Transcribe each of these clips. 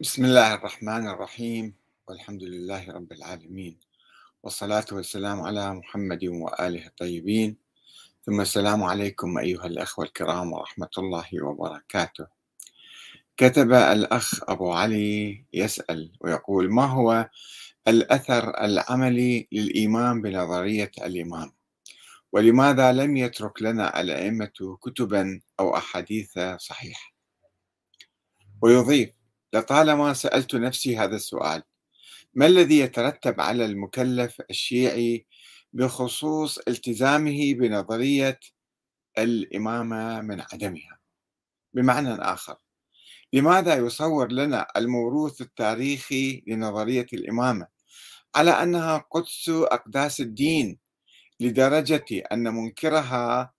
بسم الله الرحمن الرحيم. والحمد لله رب العالمين. والصلاة والسلام على محمد وآله الطيبين. ثم السلام عليكم أيها الأخوة الكرام ورحمة الله وبركاته. كتب الأخ أبو علي يسأل ويقول ما هو الأثر العملي للإيمان بنظرية الإمام؟ ولماذا لم يترك لنا الأئمة كتبا أو أحاديث صحيحة؟ ويضيف لطالما سألت نفسي هذا السؤال ما الذي يترتب على المكلف الشيعي بخصوص التزامه بنظرية الإمامة من عدمها؟ بمعنى آخر لماذا يصور لنا الموروث التاريخي لنظرية الإمامة على أنها قدس أقداس الدين لدرجة أن منكرها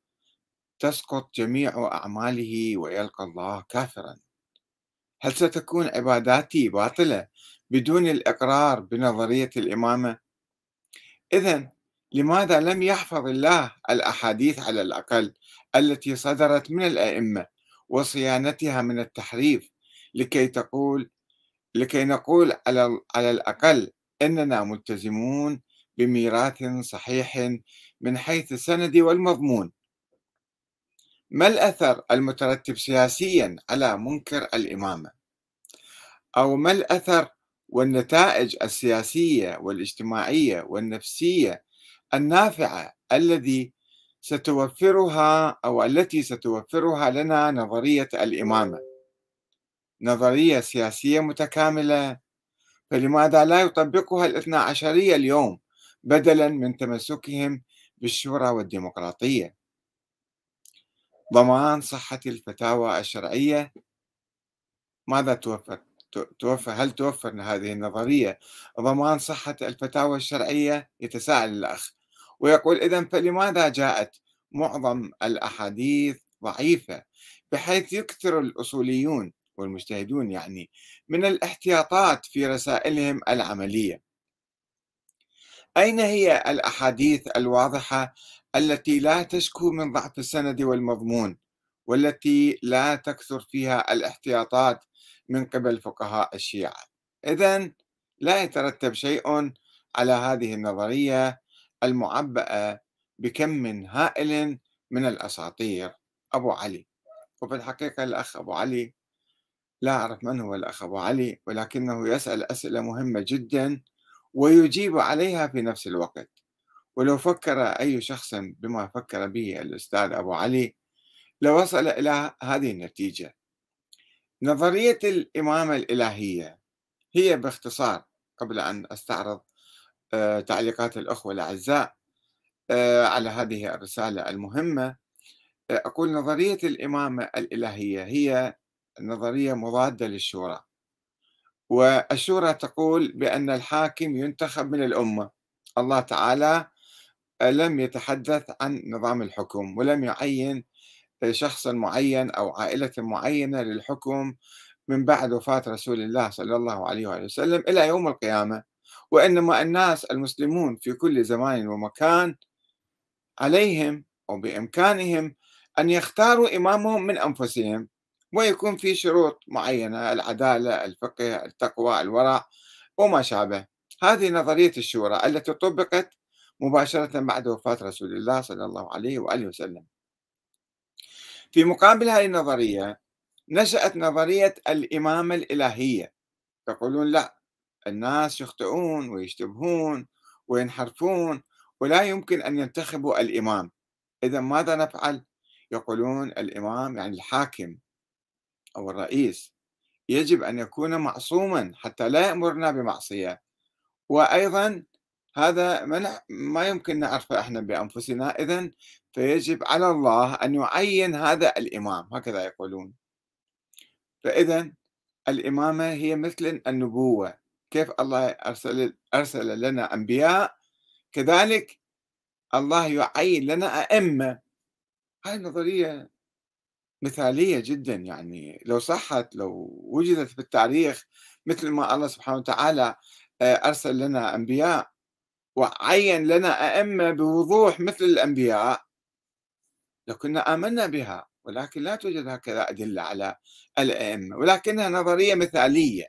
تسقط جميع أعماله ويلقى الله كافرا؟ هل ستكون عباداتي باطلة بدون الإقرار بنظرية الإمامة؟ إذا لماذا لم يحفظ الله الأحاديث على الأقل التي صدرت من الأئمة وصيانتها من التحريف لكي تقول لكي نقول على على الأقل أننا ملتزمون بميراث صحيح من حيث السند والمضمون ما الأثر المترتب سياسيا على منكر الإمامة؟ أو ما الأثر والنتائج السياسية والاجتماعية والنفسية النافعة الذي ستوفرها أو التي ستوفرها لنا نظرية الإمامة؟ نظرية سياسية متكاملة. فلماذا لا يطبقها الاثنى عشرية اليوم بدلا من تمسكهم بالشورى والديمقراطية؟ ضمان صحة الفتاوى الشرعية ماذا توفر؟ توفر هل توفر هذه النظرية ضمان صحة الفتاوى الشرعية يتساءل الأخ ويقول إذا فلماذا جاءت معظم الأحاديث ضعيفة بحيث يكثر الأصوليون والمجتهدون يعني من الاحتياطات في رسائلهم العملية أين هي الأحاديث الواضحة التي لا تشكو من ضعف السند والمضمون والتي لا تكثر فيها الاحتياطات من قبل فقهاء الشيعة. إذا لا يترتب شيء على هذه النظرية المعبأة بكم هائل من الأساطير. أبو علي. وفي الحقيقة الأخ أبو علي لا أعرف من هو الأخ أبو علي ولكنه يسأل أسئلة مهمة جدا ويجيب عليها في نفس الوقت. ولو فكر أي شخص بما فكر به الأستاذ أبو علي لوصل إلى هذه النتيجة. نظرية الإمامة الإلهية هي باختصار قبل أن أستعرض آه، تعليقات الأخوة الأعزاء آه، على هذه الرسالة المهمة. آه، أقول نظرية الإمامة الإلهية هي نظرية مضادة للشورى. والشورى تقول بأن الحاكم ينتخب من الأمة. الله تعالى لم يتحدث عن نظام الحكم ولم يعين شخصا معين أو عائلة معينة للحكم من بعد وفاة رسول الله صلى الله عليه وسلم إلى يوم القيامة. وإنما الناس المسلمون في كل زمان ومكان عليهم أو بإمكانهم أن يختاروا إمامهم من أنفسهم ويكون في شروط معينة العدالة الفقه التقوى الورع وما شابه. هذه نظرية الشورى التي طبقت مباشرة بعد وفاة رسول الله صلى الله عليه وآله وسلم. في مقابل هذه النظرية نشأت نظرية الإمامة الإلهية. يقولون لا الناس يخطئون ويشتبهون وينحرفون ولا يمكن أن ينتخبوا الإمام. إذا ماذا نفعل؟ يقولون الإمام يعني الحاكم أو الرئيس. يجب أن يكون معصوما حتى لا يأمرنا بمعصية. وأيضا هذا ما يمكن نعرفه إحنا بأنفسنا. اذا فيجب على الله أن يعين هذا الإمام هكذا يقولون. فاذا الإمامة هي مثل النبوة. كيف الله أرسل أرسل لنا أنبياء؟ كذلك الله يعين لنا أئمة. هاي نظرية مثالية جدا يعني لو صحت لو وجدت في التاريخ مثل ما الله سبحانه وتعالى آه، أرسل لنا أنبياء. وعين لنا أئمة بوضوح مثل الأنبياء لكنا آمنا بها ولكن لا توجد هكذا أدلة على الأئمة. ولكنها نظرية مثالية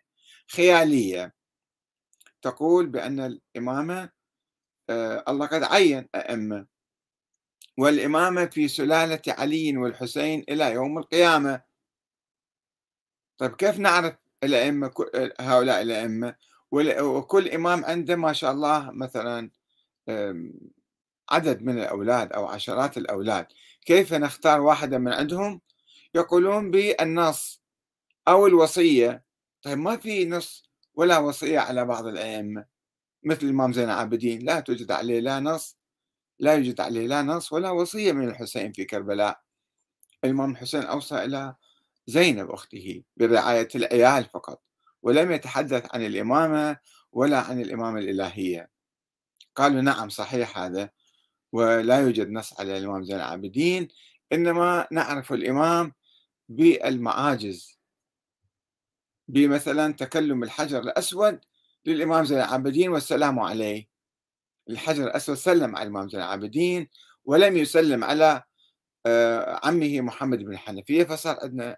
خيالية. تقول بأن الإمامة آه، الله قد عين أئمة. والإمامة في سلالة علي والحسين إلى يوم القيامة. طيب كيف نعرف الأئمة هؤلاء الأئمة؟ وكل إمام عنده ما شاء الله مثلا عدد من الأولاد أو عشرات الأولاد. كيف نختار واحدة من عندهم؟ يقولون بالنص أو الوصية. طيب ما في نص ولا وصية على بعض الأئمة؟ مثل الإمام زين العابدين لا توجد عليه لا نص لا يوجد عليه لا نص ولا وصية من الحسين في كربلاء. الإمام الحسين أوصى إلى زينب أخته برعاية العيال فقط. ولم يتحدث عن الإمامة ولا عن الإمامة الإلهية. قالوا نعم صحيح هذا ولا يوجد نص على الإمام زين العابدين إنما نعرف الإمام بالمعاجز. بمثلا تكلم الحجر الأسود للإمام زين العابدين والسلام عليه. الحجر الأسود سلم على الإمام زين العابدين ولم يسلم على آه، عمه محمد بن الحنفية فصار عندنا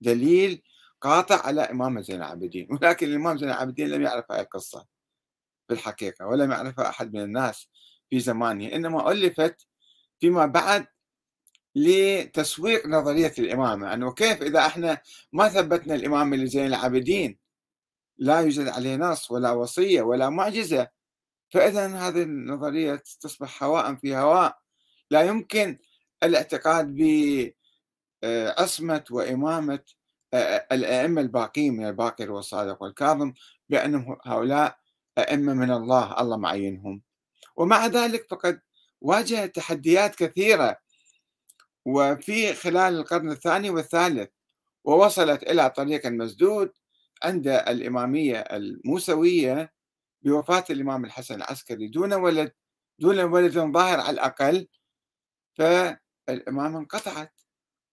دليل قاطع على إمام زين العابدين. ولكن الإمام زين العابدين لم يعرف هذه القصة في الحقيقة ولم يعرفها أحد من الناس في زمانه إنما ألفت فيما بعد لتسويق نظرية الإمامة. أنه كيف إذا إحنا ما ثبتنا الإمامة لزين العابدين؟ لا يوجد عليه نص ولا وصية ولا معجزة. فإذا هذه النظرية تصبح هواء في هواء. لا يمكن الاعتقاد بعصمة وإمامة الأئمة الباقين من الباقر والصادق والكاظم بأنهم هؤلاء أئمة من الله الله معينهم. ومع ذلك فقد واجه تحديات كثيرة وفي خلال القرن الثاني والثالث ووصلت إلى طريق المسدود عند الإمامية الموسوية بوفاة الإمام الحسن العسكري. دون ولد دون ولد ظاهر على الأقل فالإمامة انقطعت.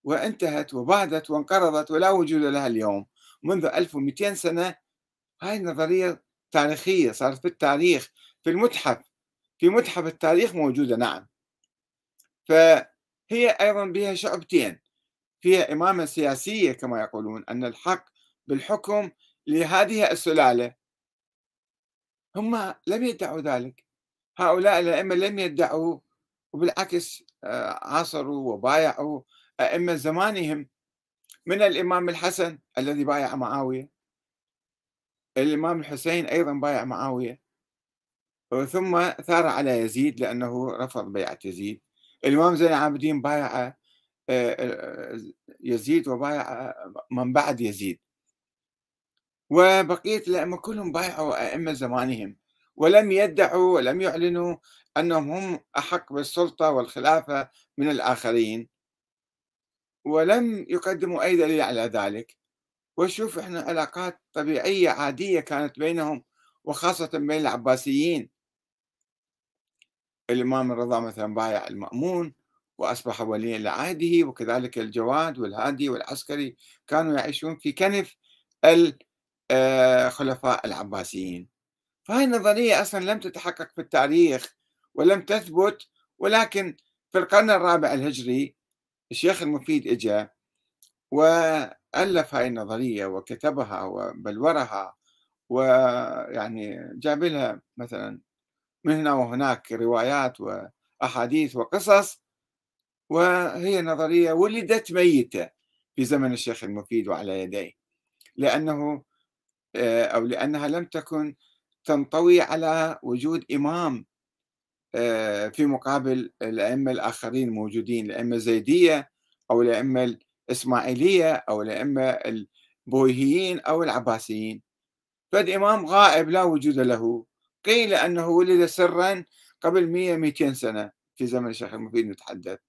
وانتهت وبادت وانقرضت ولا وجود لها اليوم. منذ 1200 سنة هاي النظرية تاريخية صارت في التاريخ في المتحف. في متحف التاريخ موجودة نعم. فهي أيضا بها شعبتين. فيها إمامة سياسية كما يقولون أن الحق بالحكم لهذه السلالة. هم لم يدعوا ذلك. هؤلاء الأئمة لم يدعوا وبالعكس آه، عاصروا وبايعوا. أئمة زمانهم من الإمام الحسن الذي بايع معاوية الإمام الحسين أيضا بايع معاوية ثم ثار على يزيد لأنه رفض بيعة يزيد. الإمام زين العابدين بايع آه، آه، يزيد وبايع من بعد يزيد. وبقية الأئمة كلهم بايعوا أئمة زمانهم ولم يدعوا ولم يعلنوا أنهم هم أحق بالسلطة والخلافة من الآخرين. ولم يقدموا أي دليل على ذلك. وشوف إحنا علاقات طبيعية عادية كانت بينهم وخاصة بين العباسيين. الإمام الرضا مثلا بايع المأمون وأصبح وليا لعهده وكذلك الجواد والهادي والعسكري كانوا يعيشون في كنف الخلفاء العباسيين. فهذه النظرية أصلا لم تتحقق في التاريخ ولم تثبت ولكن في القرن الرابع الهجري الشيخ المفيد اجى وألف هاي النظرية وكتبها وبلورها ويعني جاب لها مثلا من هنا وهناك روايات وأحاديث وقصص وهي نظرية ولدت ميتة في زمن الشيخ المفيد وعلى يديه لأنه آه، أو لأنها لم تكن تنطوي على وجود إمام آه، في مقابل الأئمة الآخرين الموجودين الأئمة الزيدية أو الأئمة الإسماعيلية أو الأئمة البويهيين أو العباسيين. فالإمام غائب لا وجود له. قيل أنه ولد سرا قبل 100 200 سنة في زمن الشيخ المفيد نتحدث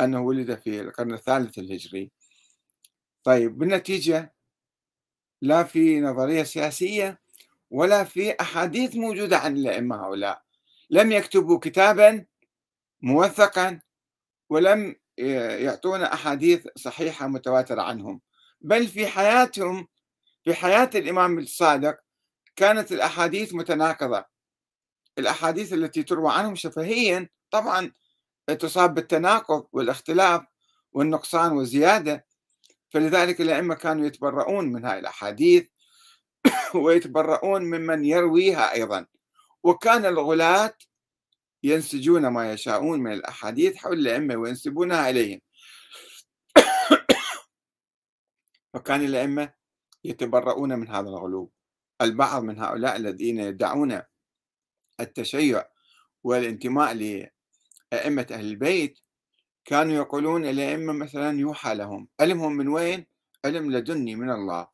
أنه ولد في القرن الثالث الهجري. طيب بالنتيجة لا في نظرية سياسية ولا في أحاديث موجودة عن الأئمة هؤلاء. لم يكتبوا كتابا موثقا ولم يعطونا أحاديث صحيحة متواترة عنهم. بل في حياتهم في حياة الإمام الصادق كانت الأحاديث متناقضة. الأحاديث التي تروى عنهم شفهيا طبعا تصاب بالتناقض والاختلاف والنقصان والزيادة فلذلك الأئمة كانوا يتبرؤون من هاي الأحاديث ويتبرؤون ممن يرويها أيضا. وكان الغلاة ينسجون ما يشاءون من الأحاديث حول الأئمة وينسبونها إليهم. وكان الأئمة يتبرؤون من هذا الغلو. البعض من هؤلاء الذين يدعون التشيع والانتماء لأئمة أهل البيت كانوا يقولون الأئمة مثلا يوحى لهم علمهم من وين؟ علم لدني من الله.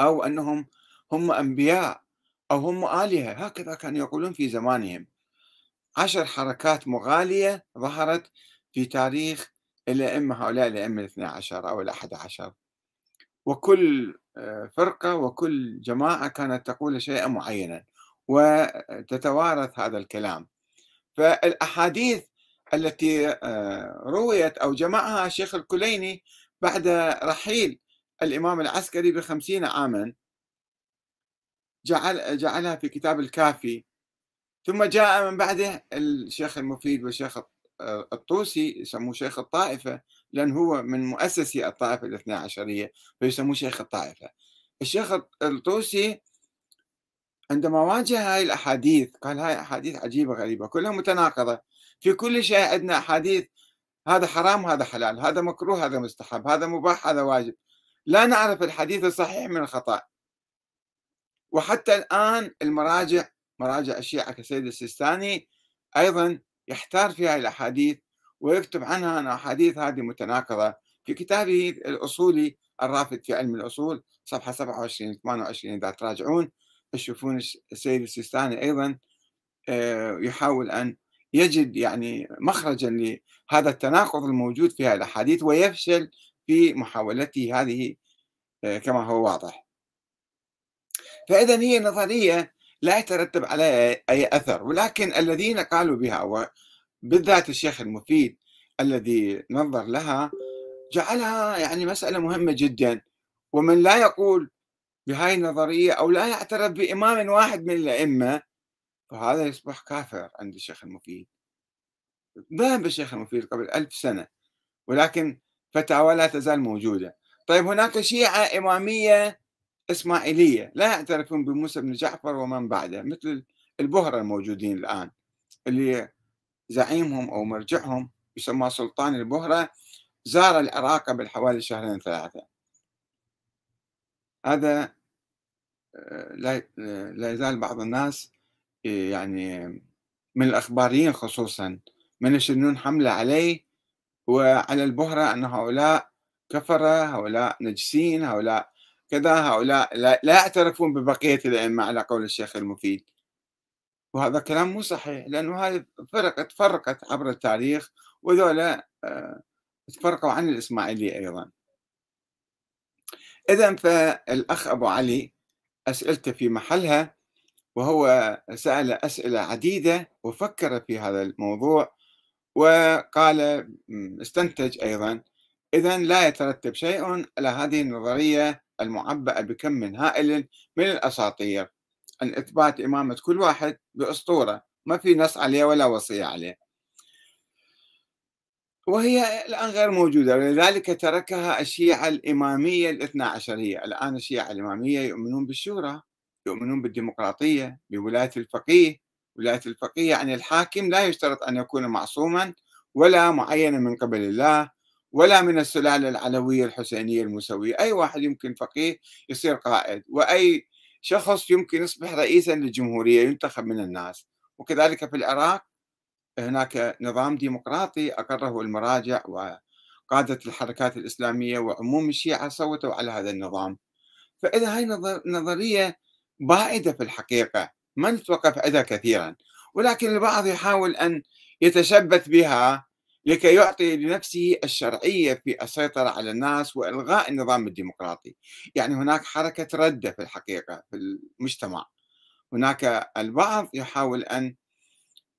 أو أنهم هم أنبياء. أو هم آلهة هكذا كانوا يقولون في زمانهم. عشر حركات مغالية ظهرت في تاريخ الأئمة هؤلاء الأئمة الاثنى عشر أو الأحد عشر. وكل آه، فرقة وكل جماعة كانت تقول شيئا معينا وتتوارث هذا الكلام. فالأحاديث التي آه، رويت أو جمعها الشيخ الكليني بعد رحيل الإمام العسكري بخمسين عاما جعل جعلها في كتاب الكافي. ثم جاء من بعده الشيخ المفيد والشيخ الطوسي يسموه شيخ الطائفة لأن هو من مؤسسي الطائفة الاثنى عشرية فيسموه شيخ الطائفة. الشيخ الطوسي عندما واجه هاي الأحاديث قال هاي أحاديث عجيبة غريبة كلها متناقضة. في كل شيء عندنا أحاديث هذا حرام وهذا حلال هذا مكروه هذا مستحب هذا مباح هذا واجب. لا نعرف الحديث الصحيح من الخطأ. وحتى الآن المراجع مراجع الشيعة كسيد السيستاني أيضا يحتار في هذه الأحاديث ويكتب عنها أن الأحاديث هذه متناقضة. في كتابه الأصولي الرافد في علم الأصول صفحة 27 28 إذا تراجعون تشوفون السيد السيستاني أيضا آه، يحاول أن يجد يعني مخرجا لهذا التناقض الموجود في هذه الأحاديث ويفشل في محاولته هذه آه، كما هو واضح. فإذا هي نظرية لا يترتب عليها أي أثر ولكن الذين قالوا بها وبالذات الشيخ المفيد الذي نظر لها جعلها يعني مسألة مهمة جدا. ومن لا يقول بهاي النظرية أو لا يعترف بإمام واحد من الأئمة فهذا يصبح كافر عند الشيخ المفيد. ذهب الشيخ المفيد قبل ألف سنة ولكن فتاوى لا تزال موجودة. طيب هناك شيعة إمامية إسماعيلية لا يعترفون بموسى بن جعفر ومن بعده مثل البهرة الموجودين الآن اللي زعيمهم أو مرجعهم يسمى سلطان البهرة زار العراق قبل حوالي شهرين ثلاثة. هذا آه، لا لا يزال بعض الناس آه، يعني من الأخباريين خصوصا من يشنون حملة عليه وعلى البهرة أن هؤلاء كفرة هؤلاء نجسين هؤلاء كذا هؤلاء لا, يعترفون ببقية الأئمة على قول الشيخ المفيد. وهذا كلام مو صحيح لأنه هذه فرق تفرقت عبر التاريخ وذولا آه، تفرقوا عن الإسماعيلية أيضا. إذا فالأخ أبو علي أسئلته في محلها وهو سأل أسئلة عديدة وفكر في هذا الموضوع وقال استنتج أيضا إذا لا يترتب شيء على هذه النظرية المعبأة بكم هائل من الأساطير. عن إثبات إمامة كل واحد بأسطورة ما في نص عليه ولا وصية عليه. وهي الآن غير موجودة ولذلك تركها الشيعة الإمامية الاثنى عشرية الآن الشيعة الإمامية يؤمنون بالشورى يؤمنون بالديمقراطية بولاية الفقيه. ولاية الفقيه يعني الحاكم لا يشترط أن يكون معصوما ولا معينا من قبل الله. ولا من السلالة العلوية الحسينية الموسوية أي واحد يمكن فقيه يصير قائد وأي شخص يمكن يصبح رئيسا للجمهورية ينتخب من الناس. وكذلك في العراق هناك نظام ديمقراطي أقره المراجع وقادة الحركات الإسلامية وعموم الشيعة صوتوا على هذا النظام. فإذا هاي نظرية بائدة في الحقيقة ما نتوقف عندها كثيرا. ولكن البعض يحاول أن يتشبث بها لكي يعطي لنفسه الشرعية في السيطرة على الناس وإلغاء النظام الديمقراطي. يعني هناك حركة ردة في الحقيقة في المجتمع. هناك البعض يحاول أن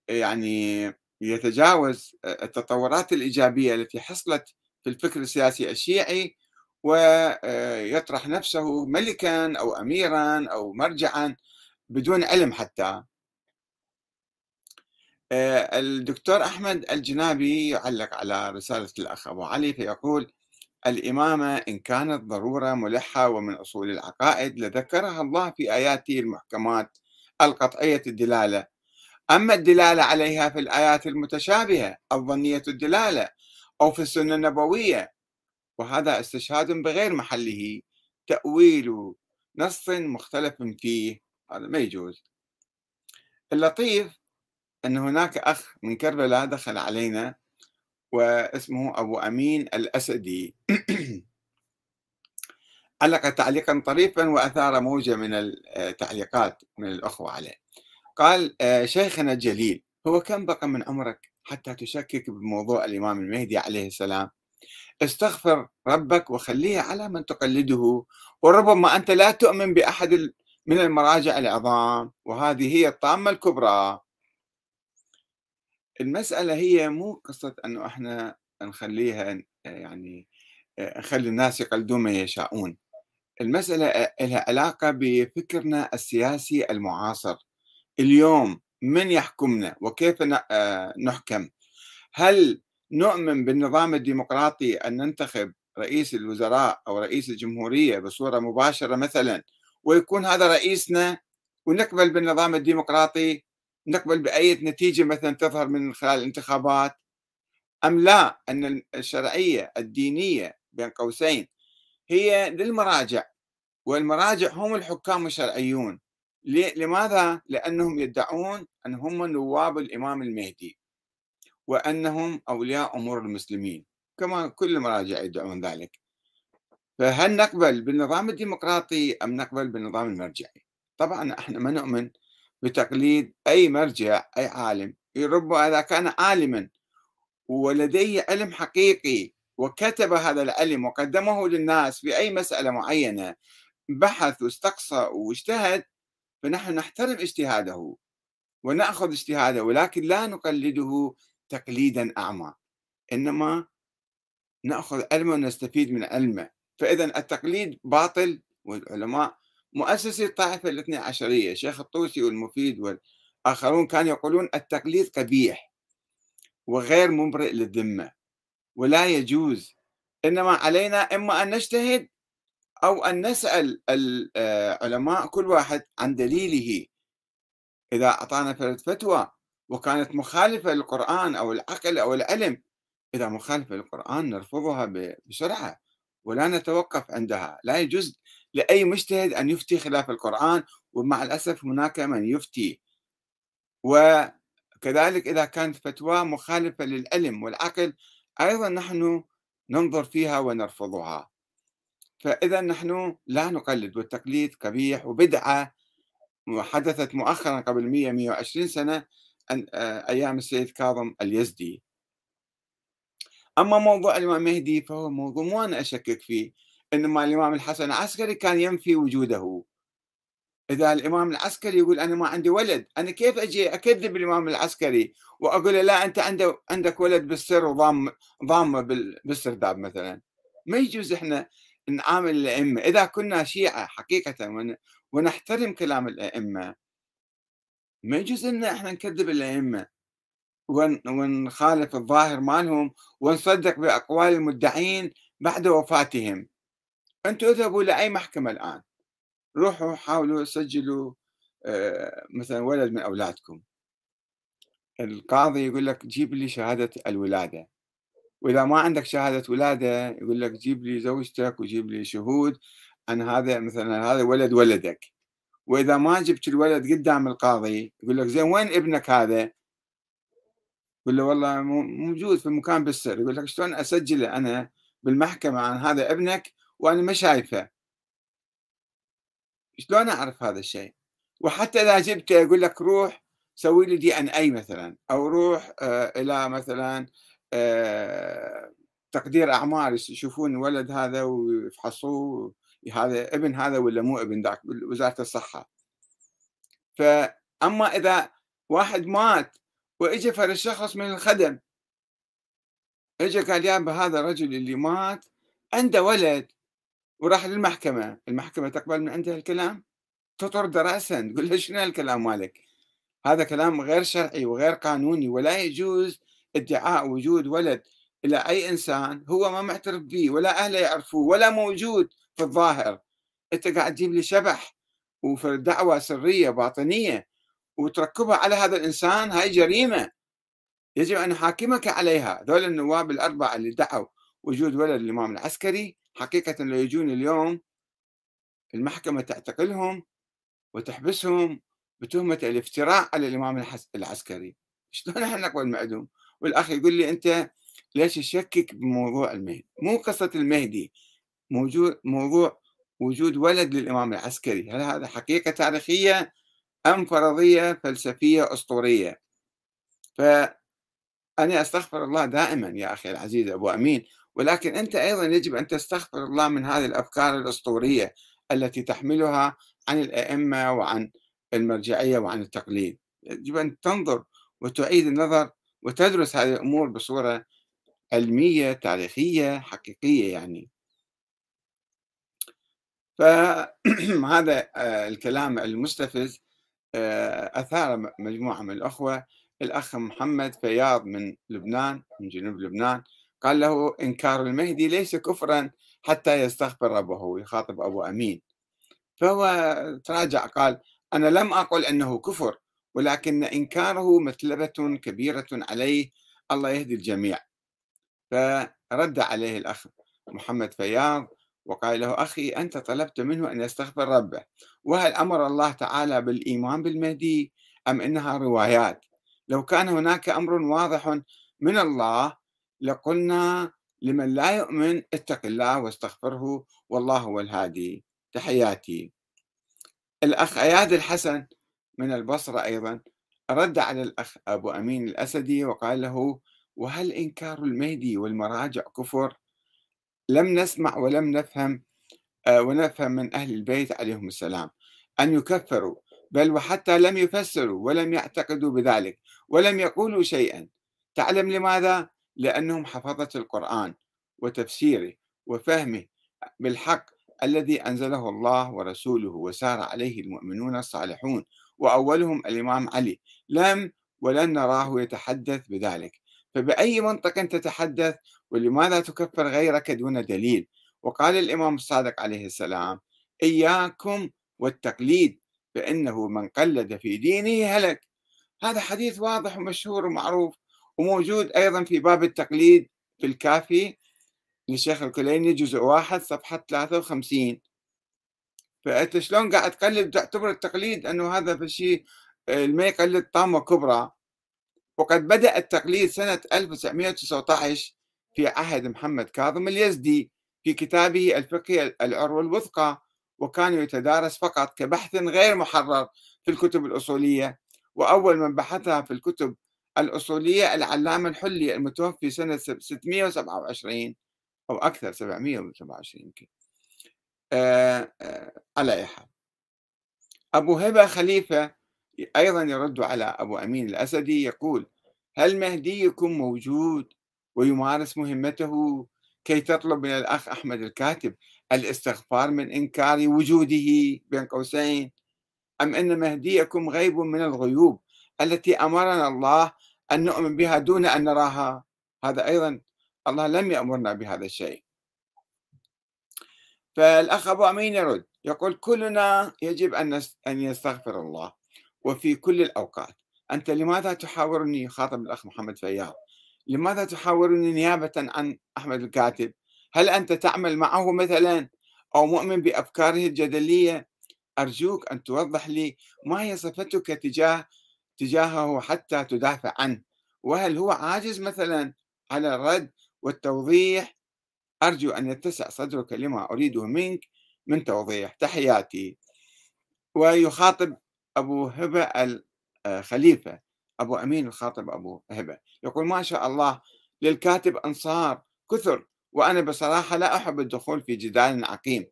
يعني يتجاوز التطورات الإيجابية التي حصلت في الفكر السياسي الشيعي ويطرح نفسه ملكا أو أميرا أو مرجعا بدون علم حتى. الدكتور أحمد الجنابي يعلّق على رسالة الأخ أبو علي فيقول: "الإمامة إن كانت ضرورة ملحة ومن أصول العقائد لذكرها الله في آياته المحكمات القطعية الدلالة، أما الدلالة عليها في الآيات المتشابهة الظنية الدلالة أو في السنة النبوية وهذا استشهاد بغير محله تأويل نص مختلف فيه." هذا ما يجوز. اللطيف أن هناك أخ من كربلاء دخل علينا واسمه أبو أمين الأسدي. علق تعليقا طريفا وأثار موجة من التعليقات من الأخوة عليه. قال آه، شيخنا الجليل هو كم بقى من عمرك حتى تشكك بموضوع الإمام المهدي عليه السلام؟ استغفر ربك وخليه على من تقلده وربما أنت لا تؤمن بأحد من المراجع العظام وهذه هي الطامة الكبرى. المسألة هي مو قصة أنه إحنا نخليها يعني نخلي الناس يقلدون ما يشاءون. المسألة لها علاقة بفكرنا السياسي المعاصر. اليوم من يحكمنا وكيف نحكم؟ هل نؤمن بالنظام الديمقراطي أن ننتخب رئيس الوزراء أو رئيس الجمهورية بصورة مباشرة مثلا ويكون هذا رئيسنا ونقبل بالنظام الديمقراطي؟ نقبل بأي نتيجة مثلا تظهر من خلال الانتخابات؟ أم لا أن الشرعية الدينية بين قوسين هي للمراجع والمراجع هم الحكام الشرعيون. لماذا؟ لأنهم يدعون أن هم نواب الإمام المهدي وأنهم أولياء أمور المسلمين كما كل المراجع يدعون ذلك. فهل نقبل بالنظام الديمقراطي أم نقبل بالنظام المرجعي؟ طبعا إحنا ما نؤمن بتقليد أي مرجع أي عالم ربما إذا كان عالما ولديه علم حقيقي وكتب هذا العلم وقدمه للناس في أي مسألة معينة بحث واستقصى واجتهد فنحن نحترم اجتهاده ونأخذ اجتهاده ولكن لا نقلده تقليدا أعمى إنما نأخذ علمه ونستفيد من علمه. فإذا التقليد باطل والعلماء مؤسسي الطائفة الاثنى عشرية شيخ الطوسي والمفيد والآخرون كانوا يقولون التقليد قبيح وغير مبرئ للذمة ولا يجوز إنما علينا إما أن نجتهد أو أن نسأل العلماء كل واحد عن دليله. إذا أعطانا فتوى وكانت مخالفة للقرآن أو العقل أو العلم إذا مخالفة للقرآن نرفضها بسرعة ولا نتوقف عندها. لا يجوز لأي مجتهد أن يفتي خلاف القرآن ومع الأسف هناك من يفتي. وكذلك إذا كانت فتوى مخالفة للعلم والعقل أيضا نحن ننظر فيها ونرفضها. فإذا نحن لا نقلد والتقليد قبيح وبدعة. حدثت مؤخرا قبل 100 120 سنة أيام السيد كاظم اليزدي. أما موضوع الإمام المهدي فهو موضوع مو أنا أشكك فيه. إنما الإمام الحسن العسكري كان ينفي وجوده. إذا الإمام العسكري يقول أنا ما عندي ولد أنا كيف أجي أكذب الإمام العسكري وأقول له لا أنت عندك عندك ولد بالسر وضام ضامة بالسرداب مثلا. ما يجوز إحنا نعامل الأئمة. إذا كنا شيعة حقيقة ونحترم كلام الأئمة ما يجوز إن إحنا نكذب الأئمة. ونخالف الظاهر مالهم ونصدق بأقوال المدعين بعد وفاتهم. أنتم اذهبوا لأي محكمة الآن؟ روحوا حاولوا سجلوا آه، مثلا ولد من أولادكم. القاضي يقول لك جيب لي شهادة الولادة. وإذا ما عندك شهادة ولادة يقول لك جيب لي زوجتك وجيب لي شهود عن هذا مثلا هذا ولد ولدك. وإذا ما جبت الولد قدام القاضي يقول لك زين وين ابنك هذا؟ يقول له والله موجود في مكان بالسر. يقول لك شلون أسجله أنا بالمحكمة عن هذا ابنك؟ وأنا ما شايفه. شلون أعرف هذا الشيء؟ وحتى إذا جبته يقول لك روح سوي لي دي إن اي مثلا أو روح آه إلى مثلا آه تقدير اعمار يشوفون الولد هذا ويفحصوه هذا ابن هذا ولا مو ابن ذاك وزارة الصحة. فأما إذا واحد مات واجى فرد شخص من الخدم اجى قال يا هذا الرجل اللي مات عنده ولد. وراح للمحكمة المحكمة تقبل من عندها الكلام تطرد رأسا تقول له شنو الكلام مالك؟ هذا كلام غير شرعي وغير قانوني ولا يجوز ادعاء وجود ولد إلى أي إنسان هو ما معترف به ولا أهله يعرفوه ولا موجود في الظاهر. أنت قاعد تجيب لي شبح وفي دعوة سرية باطنية وتركبها على هذا الإنسان هاي جريمة. يجب أن نحاكمك عليها. ذول النواب الأربعة اللي دعوا وجود ولد الإمام العسكري حقيقة لو يجون اليوم المحكمة تعتقلهم وتحبسهم بتهمة الافتراء على الإمام العسكري. شلون إحنا نقبل معدوم والأخ يقول لي أنت ليش تشكك بموضوع المهدي؟ مو قصة المهدي موجود موضوع وجود ولد للإمام العسكري. هل هذا حقيقة تاريخية أم فرضية فلسفية أسطورية؟ فأنا أستغفر الله دائما يا أخي العزيز أبو أمين. ولكن أنت أيضا يجب أن تستغفر الله من هذه الأفكار الأسطورية التي تحملها عن الأئمة وعن المرجعية وعن التقليد. يجب أن تنظر وتعيد النظر وتدرس هذه الأمور بصورة علمية تاريخية حقيقية يعني. فهذا آه، الكلام المستفز آه، أثار مجموعة من الأخوة. الأخ محمد فياض من لبنان من جنوب لبنان. قال له إنكار المهدي ليس كفرا حتى يستغفر ربه يخاطب أبو أمين. فهو تراجع قال أنا لم أقل أنه كفر ولكن إنكاره مثلبة كبيرة عليه. الله يهدي الجميع. فرد عليه الأخ محمد فياض وقال له أخي أنت طلبت منه أن يستغفر ربه. وهل أمر الله تعالى بالإيمان بالمهدي أم إنها روايات؟ لو كان هناك أمر واضح من الله لقلنا لمن لا يؤمن اتق الله واستغفره والله هو الهادي. تحياتي. الأخ أياد الحسن من البصرة أيضا رد على الأخ أبو أمين الأسدي وقال له وهل إنكار المهدي والمراجع كفر؟ لم نسمع ولم نفهم آه، ونفهم من أهل البيت عليهم السلام أن يكفروا بل وحتى لم يفسروا ولم يعتقدوا بذلك ولم يقولوا شيئا. تعلم لماذا؟ لأنهم حفظة القرآن وتفسيره وفهمه بالحق الذي أنزله الله ورسوله وسار عليه المؤمنون الصالحون وأولهم الإمام علي. لم ولن نراه يتحدث بذلك. فبأي منطق تتحدث ولماذا تكفر غيرك دون دليل؟ وقال الإمام الصادق عليه السلام إياكم والتقليد فإنه من قلد في دينه هلك. هذا حديث واضح ومشهور ومعروف وموجود أيضا في باب التقليد في الكافي للشيخ الكليني جزء واحد صفحة 53 فأنت شلون قاعد تقلد تعتبر التقليد أنه هذا شيء ما يقلد طامة كبرى. وقد بدأ التقليد سنة 1919 في عهد محمد كاظم اليزدي في كتابه الفقه العروة الوثقى وكان يتدارس فقط كبحث غير محرر في الكتب الأصولية. وأول من بحثها في الكتب الأصولية العلامة الحلي المتوفي سنة 627 أو أكثر 727 يمكن. على أي حال. أبو هبة خليفة أيضا يرد على أبو أمين الأسدي يقول هل مهديكم موجود ويمارس مهمته كي تطلب من الأخ أحمد الكاتب الاستغفار من إنكار وجوده بين قوسين؟ أم أن مهديكم غيب من الغيوب التي أمرنا الله أن نؤمن بها دون أن نراها. هذا أيضا الله لم يأمرنا بهذا الشيء. فالأخ أبو أمين يرد يقول كلنا يجب أن أن يستغفر الله وفي كل الأوقات. أنت لماذا تحاورني؟ خاطب الأخ محمد فياض. لماذا تحاورني نيابة عن أحمد الكاتب؟ هل أنت تعمل معه مثلا أو مؤمن بأفكاره الجدلية؟ أرجوك أن توضح لي ما هي صفتك تجاه تجاهه حتى تدافع عنه. وهل هو عاجز مثلا على الرد والتوضيح؟ أرجو أن يتسع صدرك لما أريده منك من توضيح. تحياتي. ويخاطب أبو هبة الخليفة أبو أمين الخاطب أبو هبة. يقول ما شاء الله للكاتب أنصار كثر. وأنا بصراحة لا أحب الدخول في جدال عقيم.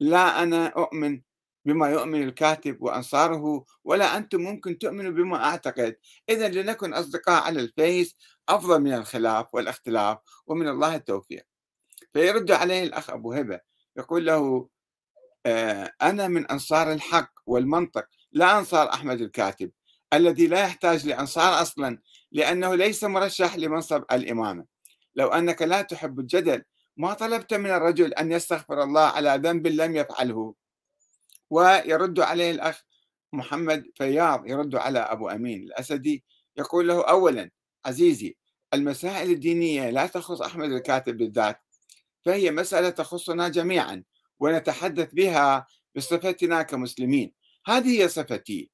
لا أنا أؤمن بما يؤمن الكاتب وأنصاره ولا أنتم ممكن تؤمنوا بما أعتقد. إذا لنكن أصدقاء على الفيس أفضل من الخلاف والاختلاف ومن الله التوفيق. فيرد عليه الأخ أبو هبة يقول له آه، أنا من أنصار الحق والمنطق لا أنصار أحمد الكاتب الذي لا يحتاج لأنصار أصلا لأنه ليس مرشح لمنصب الإمامة. لو أنك لا تحب الجدل ما طلبت من الرجل أن يستغفر الله على ذنب لم يفعله. ويرد عليه الأخ محمد فياض يرد على أبو أمين الأسدي يقول له أولا عزيزي المسائل الدينية لا تخص أحمد الكاتب بالذات فهي مسألة تخصنا جميعا ونتحدث بها بصفتنا كمسلمين. هذه هي صفتي.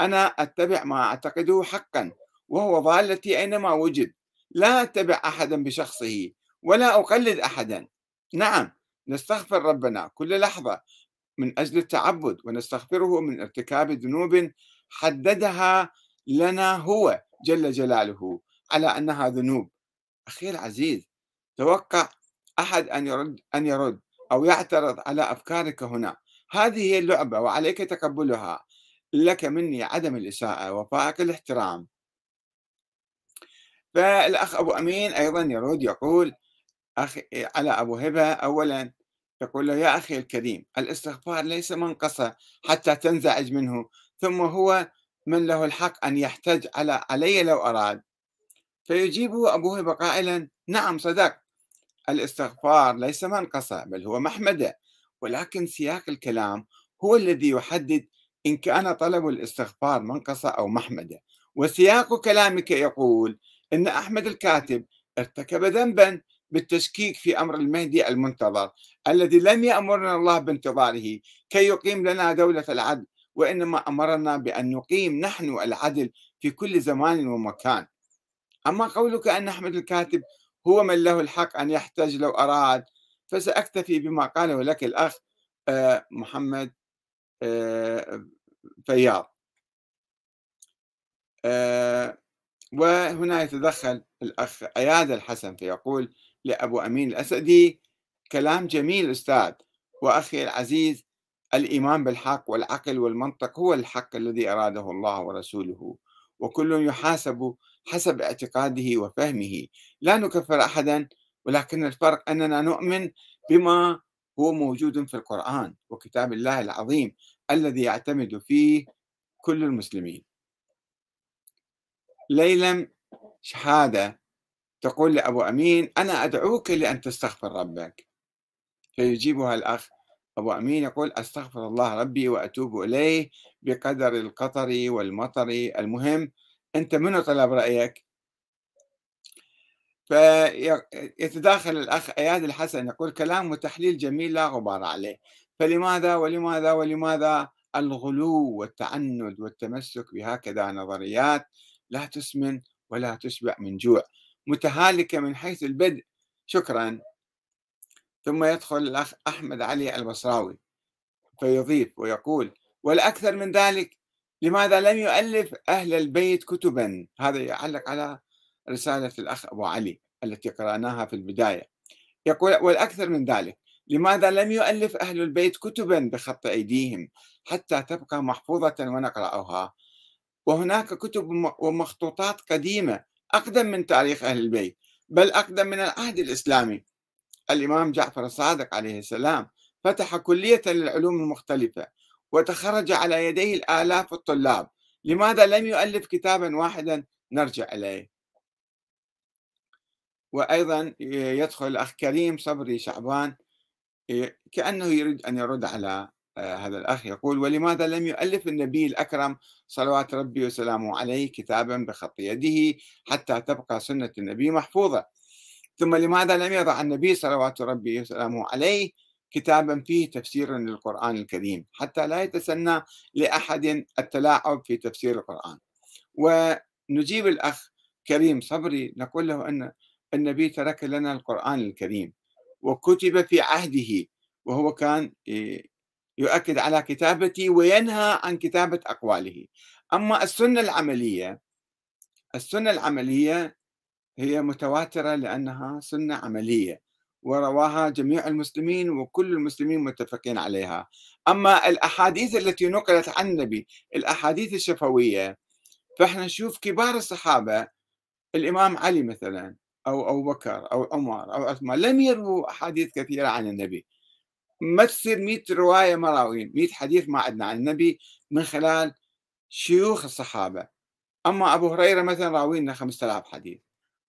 أنا أتبع ما أعتقده حقا وهو ضالتي أينما وجد. لا أتبع أحدا بشخصه ولا أقلد أحدا. نعم نستغفر ربنا. كل لحظة من أجل التعبد ونستغفره من ارتكاب ذنوب حددها لنا هو جل جلاله على أنها ذنوب. أخي العزيز توقع أحد أن يرد أن يرد أو يعترض على أفكارك هنا. هذه هي اللعبة وعليك تقبلها. لك مني عدم الإساءة وفائك الاحترام. فالأخ أبو أمين أيضا يرد يقول أخي على أبو هبة أولا يقول له يا أخي الكريم الإستغفار ليس منقصة حتى تنزعج منه ثم هو من له الحق أن يحتج على علي لو أراد. فيجيبه أبو هبة قائلا نعم صدق الإستغفار ليس منقصة بل هو محمدة ولكن سياق الكلام هو الذي يحدد إن كان طلب الإستغفار منقصة أو محمدة. وسياق كلامك يقول أن أحمد الكاتب ارتكب ذنبا بالتشكيك في أمر المهدي المنتظر الذي لم يأمرنا الله بانتظاره كي يقيم لنا دولة العدل وإنما أمرنا بأن نقيم نحن العدل في كل زمان ومكان. أما قولك أن أحمد الكاتب هو من له الحق أن يحتج لو أراد فسأكتفي بما قاله لك الأخ آه، محمد آه، فياض. آه، وهنا يتدخل الأخ أياد الحسن فيقول لأبو أمين الأسدي كلام جميل أستاذ. وأخي العزيز الإيمان بالحق والعقل والمنطق هو الحق الذي أراده الله ورسوله وكل يحاسب حسب اعتقاده وفهمه. لا نكفر أحدا ولكن الفرق أننا نؤمن بما هو موجود في القرآن وكتاب الله العظيم الذي يعتمد فيه كل المسلمين. ليلم شهادة تقول لأبو أمين أنا أدعوك لأن تستغفر ربك. فيجيبها الأخ أبو أمين يقول أستغفر الله ربي وأتوب إليه بقدر القطر والمطر. المهم أنت منو طلب رأيك؟ فيتداخل الأخ أياد الحسن يقول كلام وتحليل جميل لا غبار عليه. فلماذا ولماذا ولماذا؟ الغلو والتعند والتمسك بهكذا نظريات لا تسمن ولا تشبع من جوع. متهالكة من حيث البدء. شكرا. ثم يدخل الأخ أحمد علي البصراوي فيضيف ويقول والأكثر من ذلك لماذا لم يؤلف أهل البيت كتبا؟ هذا يعلق على رسالة الأخ أبو علي التي قرأناها في البداية. يقول والأكثر من ذلك لماذا لم يؤلف أهل البيت كتبا بخط أيديهم حتى تبقى محفوظة ونقرأها؟ وهناك كتب ومخطوطات قديمة أقدم من تاريخ أهل البيت بل أقدم من العهد الإسلامي. الإمام جعفر الصادق عليه السلام فتح كلية للعلوم المختلفة وتخرج على يديه الآلاف الطلاب. لماذا لم يؤلف كتابا واحدا؟ نرجع إليه. وأيضا يدخل الأخ كريم صبري شعبان كأنه يريد أن يرد على هذا الأخ يقول ولماذا لم يؤلف النبي الأكرم صلوات ربي وسلامه عليه كتابا بخط يده حتى تبقى سنة النبي محفوظة؟ ثم لماذا لم يضع النبي صلوات ربي وسلامه عليه كتابا فيه تفسير للقرآن الكريم حتى لا يتسنى لأحد التلاعب في تفسير القرآن؟ ونجيب الأخ كريم صبري نقول له أن النبي ترك لنا القرآن الكريم وكتب في عهده وهو كان يؤكد على كتابته وينهى عن كتابة أقواله. أما السنة العملية السنة العملية هي متواترة لأنها سنة عملية ورواها جميع المسلمين وكل المسلمين متفقين عليها. أما الأحاديث التي نقلت عن النبي الأحاديث الشفوية فإحنا نشوف كبار الصحابة الإمام علي مثلا أو أبو بكر أو عمر أو عثمان لم يرووا أحاديث كثيرة عن النبي. ما تصير 100 رواية مراويين 100 حديث ما عندنا عن النبي من خلال شيوخ الصحابة. أما أبو هريرة مثلا راوي لنا 5000 حديث.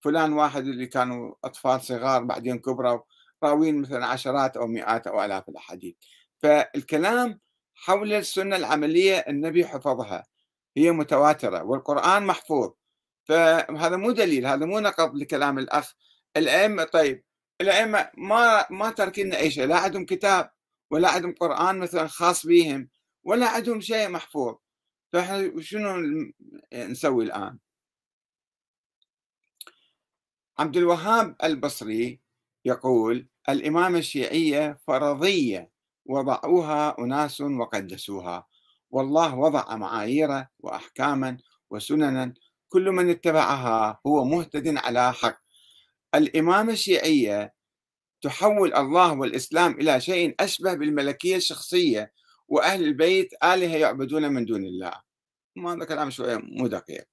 فلان واحد اللي كانوا أطفال صغار بعدين كبروا راوين مثلا عشرات أو مئات أو آلاف الأحاديث. فالكلام حول السنة العملية النبي حفظها هي متواترة والقرآن محفوظ. فهذا مو دليل هذا مو نقض لكلام الأخ. الأئمة طيب الأئمة ما ما تركين أي شيء. لا عندهم كتاب ولا عندهم قرآن مثلا خاص بهم ولا عندهم شيء محفوظ. فاحنا شنو نسوي الآن؟ عبد الوهاب البصري يقول الإمامة الشيعية فرضية وضعوها أناس وقدسوها. والله وضع معايير وأحكاما وسننا كل من اتبعها هو مهتد على حق. الإمامة الشيعية تحول الله والإسلام إلى شيء أشبه بالملكية الشخصية وأهل البيت آلهة يعبدون من دون الله. هذا كلام شوية مو دقيق.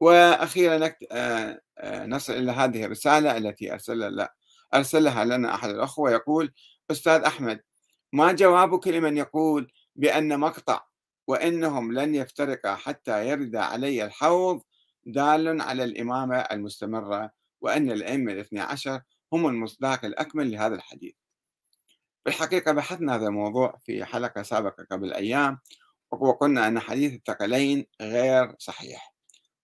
وأخيرا آه، آه، نصل إلى هذه الرسالة التي أرسل أرسلها لنا أحد الأخوة يقول أستاذ أحمد ما جوابك لمن يقول بأن مقطع وإنهم لن يفترقا حتى يرد علي الحوض دال على الإمامة المستمرة وأن الأئمة الاثنى عشر هم المصداق الأكمل لهذا الحديث. بالحقيقة بحثنا هذا الموضوع في حلقة سابقة قبل أيام وقلنا أن حديث الثقلين غير صحيح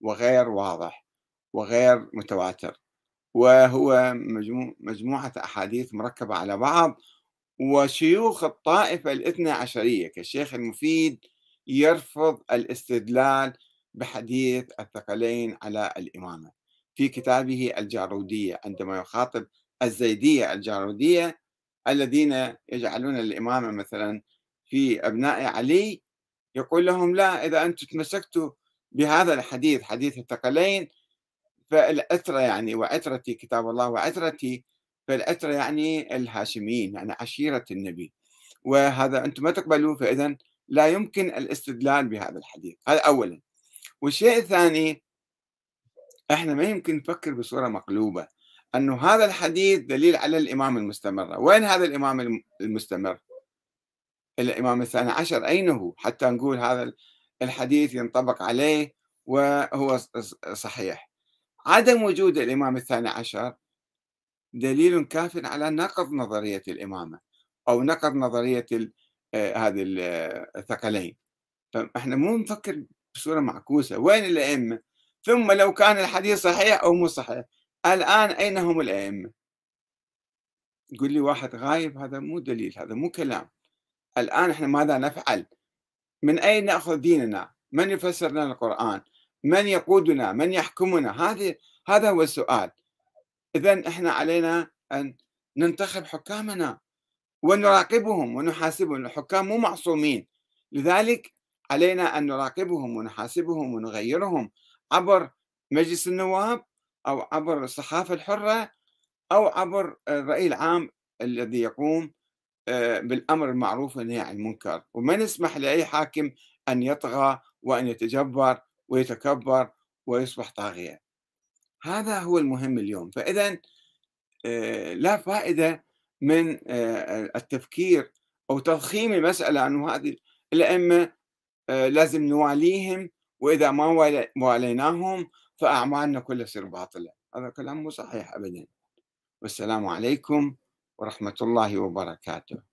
وغير واضح وغير متواتر وهو مجموعة أحاديث مركبة على بعض وشيوخ الطائفة الاثنى عشرية كالشيخ المفيد يرفض الاستدلال بحديث الثقلين على الإمامة. في كتابه الجارودية عندما يخاطب الزيدية الجارودية الذين يجعلون الإمامة مثلا في أبناء علي يقول لهم لا إذا أنتم تمسكتوا بهذا الحديث حديث الثقلين فالعترة يعني وعترتي كتاب الله وعترتي فالعترة يعني الهاشميين يعني عشيرة النبي. وهذا أنتم ما تقبلوه فإذا لا يمكن الاستدلال بهذا الحديث. هذا أولا. والشيء الثاني إحنا ما يمكن نفكر بصورة مقلوبة أنه هذا الحديث دليل على الإمام المستمر. وين هذا الإمام المستمر؟ الإمام الثاني عشر أين هو؟ حتى نقول هذا الحديث ينطبق عليه وهو صحيح. عدم وجود الإمام الثاني عشر دليل كاف على نقض نظرية الإمامة أو نقض نظرية آه، هذه الثقلين. فإحنا مو نفكر بصورة معكوسة. وين الأئمة؟ ثم لو كان الحديث صحيح أو مو صحيح. الآن أين هم الأئمة؟ يقول لي واحد غايب هذا مو دليل هذا مو كلام. الآن إحنا ماذا نفعل؟ من أين نأخذ ديننا؟ من يفسر لنا القرآن؟ من يقودنا؟ من يحكمنا؟ هذا هذا هو السؤال. إذا إحنا علينا أن ننتخب حكامنا ونراقبهم ونحاسبهم الحكام مو معصومين. لذلك علينا أن نراقبهم ونحاسبهم ونغيرهم. عبر مجلس النواب أو عبر الصحافة الحرة أو عبر الرأي العام الذي يقوم آه، بالأمر المعروف والنهي عن المنكر. وما نسمح لأي حاكم أن يطغى وأن يتجبر ويتكبر ويصبح طاغية. هذا هو المهم اليوم. فإذا آه، لا فائدة من آه، التفكير أو تضخيم المسألة أنه هذه الأئمة لازم نواليهم وإذا ما واليناهم فأعمالنا كلها تصير باطلة. هذا كلام مو صحيح أبدا. والسلام عليكم ورحمة الله وبركاته.